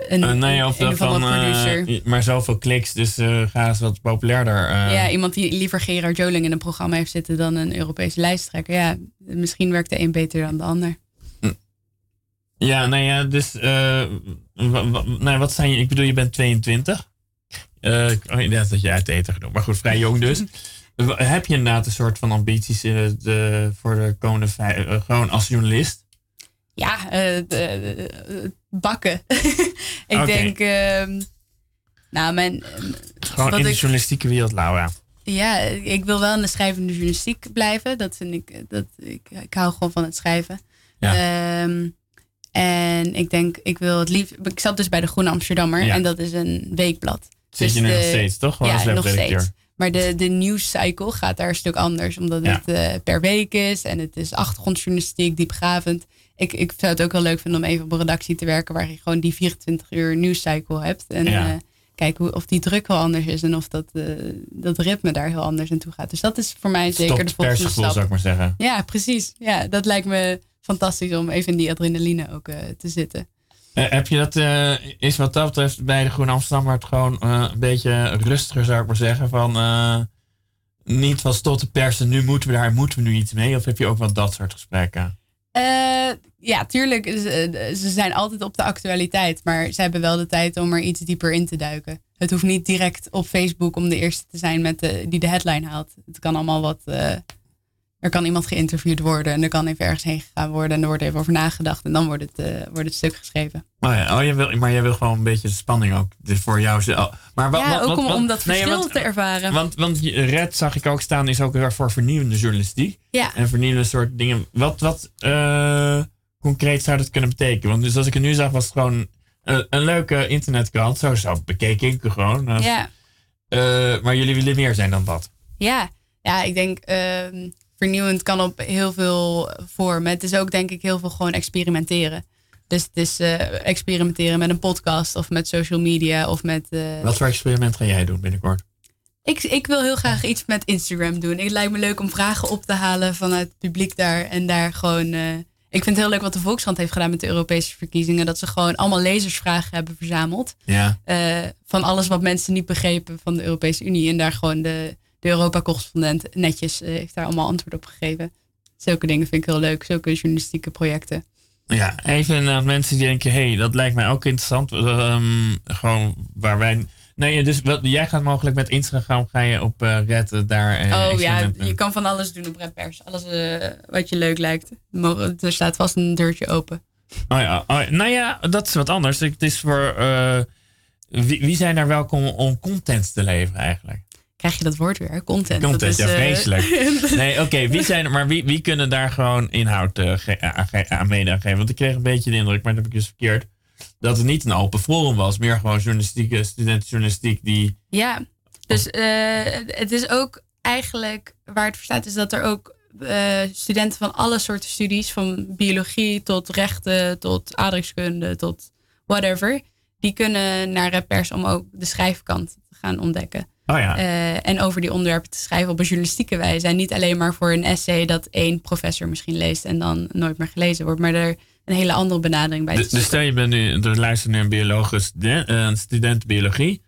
een, Eh, nee, of een van, producer. maar zoveel kliks, dus eh ga eens wat populairder. ja, iemand die liever Gerard Joling in een programma heeft zitten dan een Europese lijsttrekker. Ja, misschien werkt de een beter dan de ander. Ja, nou ja, dus. nou, wat zijn je? Ik bedoel, je bent 22. Eh oh, dat je uit eten genoemd. Maar goed, vrij jong dus. Heb je inderdaad een soort van ambities de, voor de komende vijf, gewoon als journalist? Ja, de- de- bakken. ik denk, ehm, nou, mijn, Gewoon in de ik- journalistieke wereld, Laura. Ja, ik wil wel in de schrijvende journalistiek blijven. Dat vind ik, dat, ik, ik hou gewoon van het schrijven. Ja. Ehm, en ik denk, ik wil het liefst. Ik zat dus bij de Groene Amsterdammer Ja. en dat is een weekblad. Zit Dus je nu de- nog steeds, toch? Gewoon ja, nog steeds. Maar de, de nieuwscycle gaat daar een stuk anders, omdat Ja. het eh, per week is en het is achtergrondjournalistiek, diepgravend. Ik, ik zou het ook wel leuk vinden om even op een redactie te werken waar je gewoon die 24 uur nieuwscycle hebt. En Ja. eh, kijken hoe, of die druk wel anders is en of dat, eh, dat ritme daar heel anders naartoe gaat. Dus dat is voor mij zeker de volgende stap. zou ik maar zeggen. Ja, precies. Ja, dat lijkt me fantastisch om even in die adrenaline ook eh, te zitten. Heb je dat, is wat dat betreft bij de Groene Amsterdam het gewoon een beetje rustiger, zou ik maar zeggen. Van niet van tot de persen, nu moeten we daar, moeten we nu iets mee? Of heb je ook wel dat soort gesprekken? Ja, tuurlijk. Ze, ze zijn altijd op de actualiteit. Maar ze hebben wel de tijd om er iets dieper in te duiken. Het hoeft niet direct op Facebook om de eerste te zijn met de, die de headline haalt. Het kan allemaal wat. eh, er kan iemand geïnterviewd worden en er kan even ergens heen gegaan worden en er wordt even over nagedacht en dan wordt het, eh, wordt het stuk geschreven. Oh ja, oh, je wil, maar jij wil gewoon een beetje de spanning ook dus voor jou. zelf. Maar wat, ja, wat- ook wat- om, wat- om dat nee, verschil want- te ervaren. Want, want Red zag ik ook staan, is ook weer voor vernieuwende journalistiek. ja. En vernieuwende soort dingen. Wat, wat eh, concreet zou dat kunnen betekenen? Want dus als ik het nu zag, was het gewoon een, een leuke internetkrant. Zo, zo bekeek ik het gewoon. Als- ja. eh, maar jullie willen meer zijn dan dat. Ja, ja ik denk ehm, vernieuwend kan op heel veel vormen. Het is ook denk ik heel veel gewoon experimenteren. Dus het is eh, experimenteren met een podcast of met social media of met... eh, Wat voor experiment ga jij doen binnenkort? ik, ik wil heel graag iets met Instagram doen. Het lijkt me leuk om vragen op te halen vanuit het publiek daar. En daar gewoon... ik vind het heel leuk wat de Volkskrant heeft gedaan met de Europese verkiezingen. Dat ze gewoon allemaal lezersvragen hebben verzameld. Ja. eh, van alles wat mensen niet begrepen van de Europese Unie. En daar gewoon de, de Europa-correspondent netjes eh, heeft daar allemaal antwoord op gegeven. Zulke dingen vind ik heel leuk. Zulke journalistieke projecten. Ja, even naar mensen die denken, hé, hey, dat lijkt mij ook interessant. Ehm, gewoon waar wij... Nee, dus jij gaat mogelijk met Instagram ga je op Red eh, daar... eh, oh ja, je kan van alles doen op Red Pers. Alles wat je leuk lijkt. Er staat vast een deurtje open. Oh ja, oh, ja. nou ja, dat is wat anders. Het is voor... wie, wie zijn daar welkom om content te leveren eigenlijk? Krijg je dat woord weer? Content. Content, dat is, ja, vreselijk. Nee, oké, wie zijn maar wie, wie kunnen daar gewoon inhoud aan, ge- aan mede aan geven? Want ik kreeg een beetje de indruk, maar dat heb ik dus verkeerd, dat het niet een open forum was, meer gewoon journalistieke studentenjournalistiek die. Ja, dus eh, het is ook eigenlijk waar het voor staat, is dat er ook eh, studenten van alle soorten studies, van biologie tot rechten, tot aardrijkskunde, tot whatever, die kunnen naar Red Pers om ook de schrijfkant te gaan ontdekken. Oh ja, Eh, en over die onderwerpen te schrijven op een journalistieke wijze. En niet alleen maar voor een essay dat één professor misschien leest en dan nooit meer gelezen wordt, maar er een hele andere benadering bij te dus, dus stel je bent nu, er luistert nu een bioloog, een student, biologie.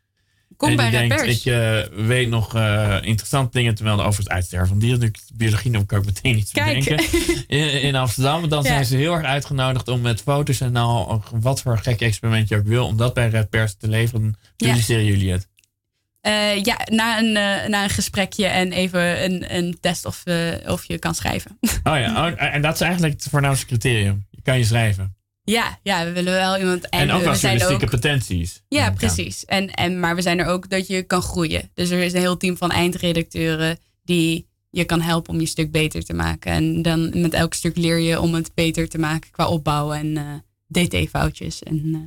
Kom en bij denkt, Pers. ik eh, weet nog eh, interessante dingen te melden over het uitsterven van dieren. Nu biologie, kan ik meteen iets Kijk. bedenken. In, in Amsterdam. Dan Ja. zijn ze heel erg uitgenodigd om met foto's en nou wat voor gek experiment je ook wil, om dat bij Red Pers te leveren. Ja. Publiceren jullie het? Eh, ja, na een, eh, na een gesprekje en even een, een test of, eh, of je kan schrijven. Oh ja, oh, en dat is eigenlijk het voornaamste criterium. Kan je schrijven. ja, ja, we willen wel iemand. En, ook wel zijn er journalistieke ook, potenties. Ja, precies. En, en, maar we zijn er ook dat je kan groeien. Dus er is een heel team van eindredacteuren die je kan helpen om je stuk beter te maken. En dan met elk stuk leer je om het beter te maken qua opbouw en eh, DT-foutjes en eh,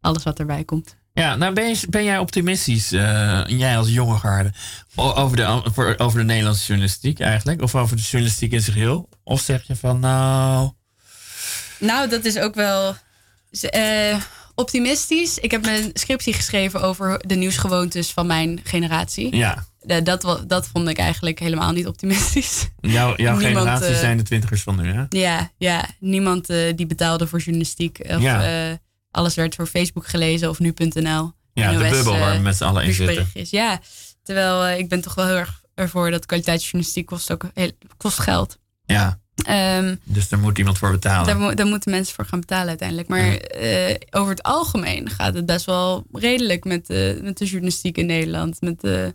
alles wat erbij komt. Ja, nou ben, je, ben jij optimistisch, eh, jij als jonge garde, over de, over de Nederlandse journalistiek eigenlijk? Of over de journalistiek in zich heel? Of zeg je van, nou, Nou, dat is ook wel eh, optimistisch. Ik heb mijn scriptie geschreven over de nieuwsgewoontes van mijn generatie. ja, Eh, dat, dat vond ik eigenlijk helemaal niet optimistisch. jouw, jouw Niemand, generatie eh, zijn de twintigers van nu, hè? Ja, ja. niemand die betaalde voor journalistiek. Of, Ja. alles werd voor Facebook gelezen of nu.nl. Ja, de bubbel waar we met z'n allen in zitten. Ja, terwijl ik ben toch wel heel erg ervoor dat kwaliteitsjournalistiek kost ook heel, kost geld. Ja, Ehm dus daar moet iemand voor betalen. daar, mo- daar moeten mensen voor gaan betalen uiteindelijk. Maar eh, over het algemeen gaat het best wel redelijk met de, met de journalistiek in Nederland. Met de,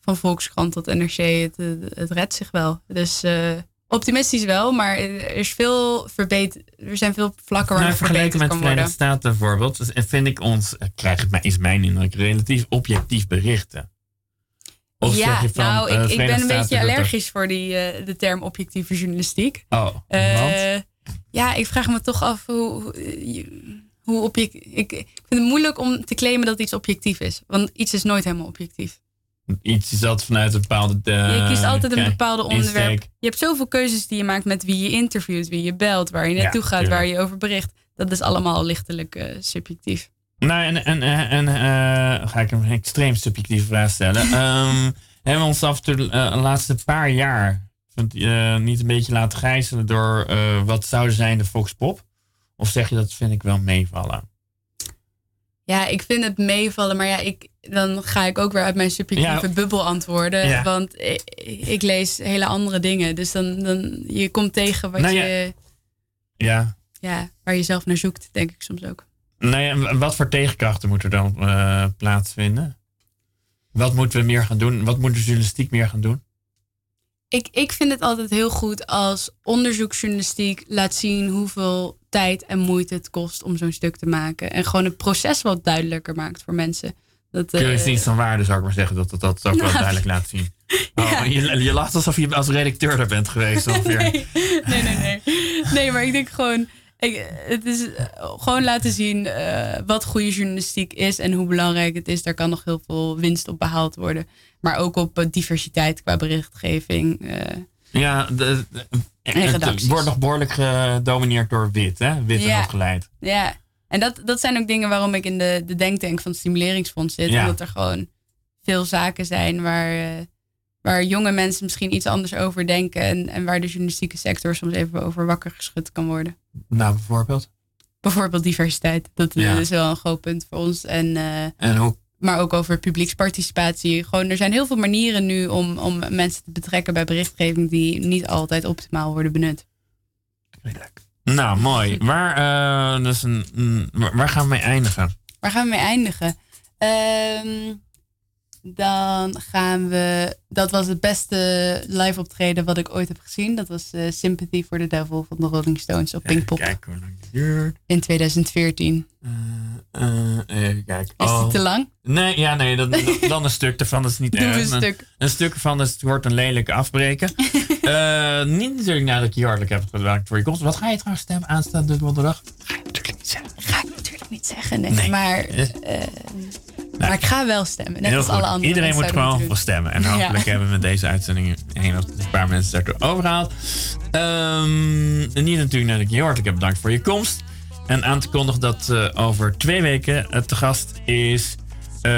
van Volkskrant tot NRC. Het, het, redt zich wel. Dus optimistisch wel, maar er, is veel verbeter, er zijn veel vlakken waar Nou, vergeleken met de Verenigde. Staten bijvoorbeeld, dus vind ik ons, eh, krijg ik, is mijn indruk, relatief objectief berichten. Of ja, van, nou, eh, ik, ik Verenigde ben een Staten beetje allergisch voor die, eh, de term objectieve journalistiek. Oh, want? Eh, ja, ik vraag me toch af hoe, hoe, object, ik, ik vind het moeilijk om te claimen dat iets objectief is. Want iets is nooit helemaal objectief. Iets is dat vanuit een bepaalde... eh, je kiest altijd een bepaalde onderwerp. insteek. Je hebt zoveel keuzes die je maakt met wie je interviewt, wie je belt, waar je Ja, naartoe gaat, tuurlijk. waar je over bericht. Dat is allemaal lichtelijk eh, subjectief. Nou, en, en, en, en eh, ga ik een extreem subjectieve vraag stellen. Ehm, hebben we ons af en toe eh, de laatste paar jaar vind, eh, niet een beetje laten gijzelen door eh, wat zouden zijn de Foxpop? Of zeg je dat vind ik wel meevallen? Ja, ik vind het meevallen, maar ja, ik, dan ga ik ook weer uit mijn subjectieve Ja. bubbel antwoorden. Ja. Want ik, ik lees hele andere dingen. Dus dan, dan je komt tegen wat Nou ja. je, Ja. ja, waar je zelf naar zoekt, denk ik soms ook. Nou ja, wat voor tegenkrachten moeten er dan eh, plaatsvinden? Wat moeten we meer gaan doen? Wat moet de journalistiek meer gaan doen? Ik, ik vind het altijd heel goed als onderzoeksjournalistiek laat zien hoeveel tijd en moeite het kost om zo'n stuk te maken. En gewoon het proces wat duidelijker maakt voor mensen. Dat, eh, Keuringsdienst van waarde zou ik maar zeggen dat dat, dat ook wel Nou. duidelijk laat zien. Oh, je, je lacht alsof je als redacteur er bent geweest ongeveer. nee, nee, nee, nee. Nee, maar ik denk gewoon. Ik, het is eh, gewoon laten zien eh, wat goede journalistiek is en hoe belangrijk het is. Daar kan nog heel veel winst op behaald worden. Maar ook op eh, diversiteit qua berichtgeving. eh. Ja, de, de- het wordt nog behoorlijk gedomineerd door wit, hè? Wit en Ja. opgeleid. ja, en dat, dat zijn ook dingen waarom ik in de, de denktank van het Stimuleringsfonds zit. Ja. Omdat er gewoon veel zaken zijn waar, waar jonge mensen misschien iets anders over denken. En, en waar de journalistieke sector soms even over wakker geschud kan worden. Nou, bijvoorbeeld. bijvoorbeeld diversiteit. Dat Ja. is wel een groot punt voor ons. En, eh, En hoe, maar ook over publieksparticipatie. Gewoon, er zijn heel veel manieren nu om, om mensen te betrekken bij berichtgeving die niet altijd optimaal worden benut. nou, mooi. Waar, eh, dus een, waar waar gaan we mee eindigen? Waar gaan we mee eindigen? Ehm, dan gaan we. Dat was het beste live optreden wat ik ooit heb gezien. Dat was eh, Sympathy for the Devil van de Rolling Stones op Pinkpop Kijk hoe lang het duurt. in 2014. Eh, even kijken. Is Oh. die te lang? Nee, ja, nee, dan, dan een stuk ervan. Is niet erg. een stuk. Een stuk ervan is, het wordt een lelijke afbreken. Eh, niet natuurlijk nadat ik je hartelijk heb bedankt voor je komst. Wat ga je trouwens stemmen aanstaande donderdag? Ga je natuurlijk niet zeggen. Ga ik natuurlijk niet zeggen. Nee. Nee. Maar, maar ik ga wel stemmen. Net als alle anderen. Iedereen moet gewoon wel stemmen. En hopelijk hebben we met deze uitzending een of een paar mensen daartoe overgehaald. Um, ehm, en niet natuurlijk net ik je hartelijk heb bedankt voor je komst. En aan te kondigen dat eh, over twee weken het te gast is eh,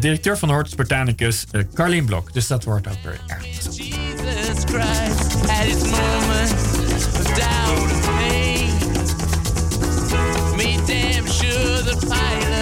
directeur van de Hortus Botanicus, Carleen Blok. Dus dat wordt ook weer erg. Jesus Christ at his moment. Me damn sure the pilot.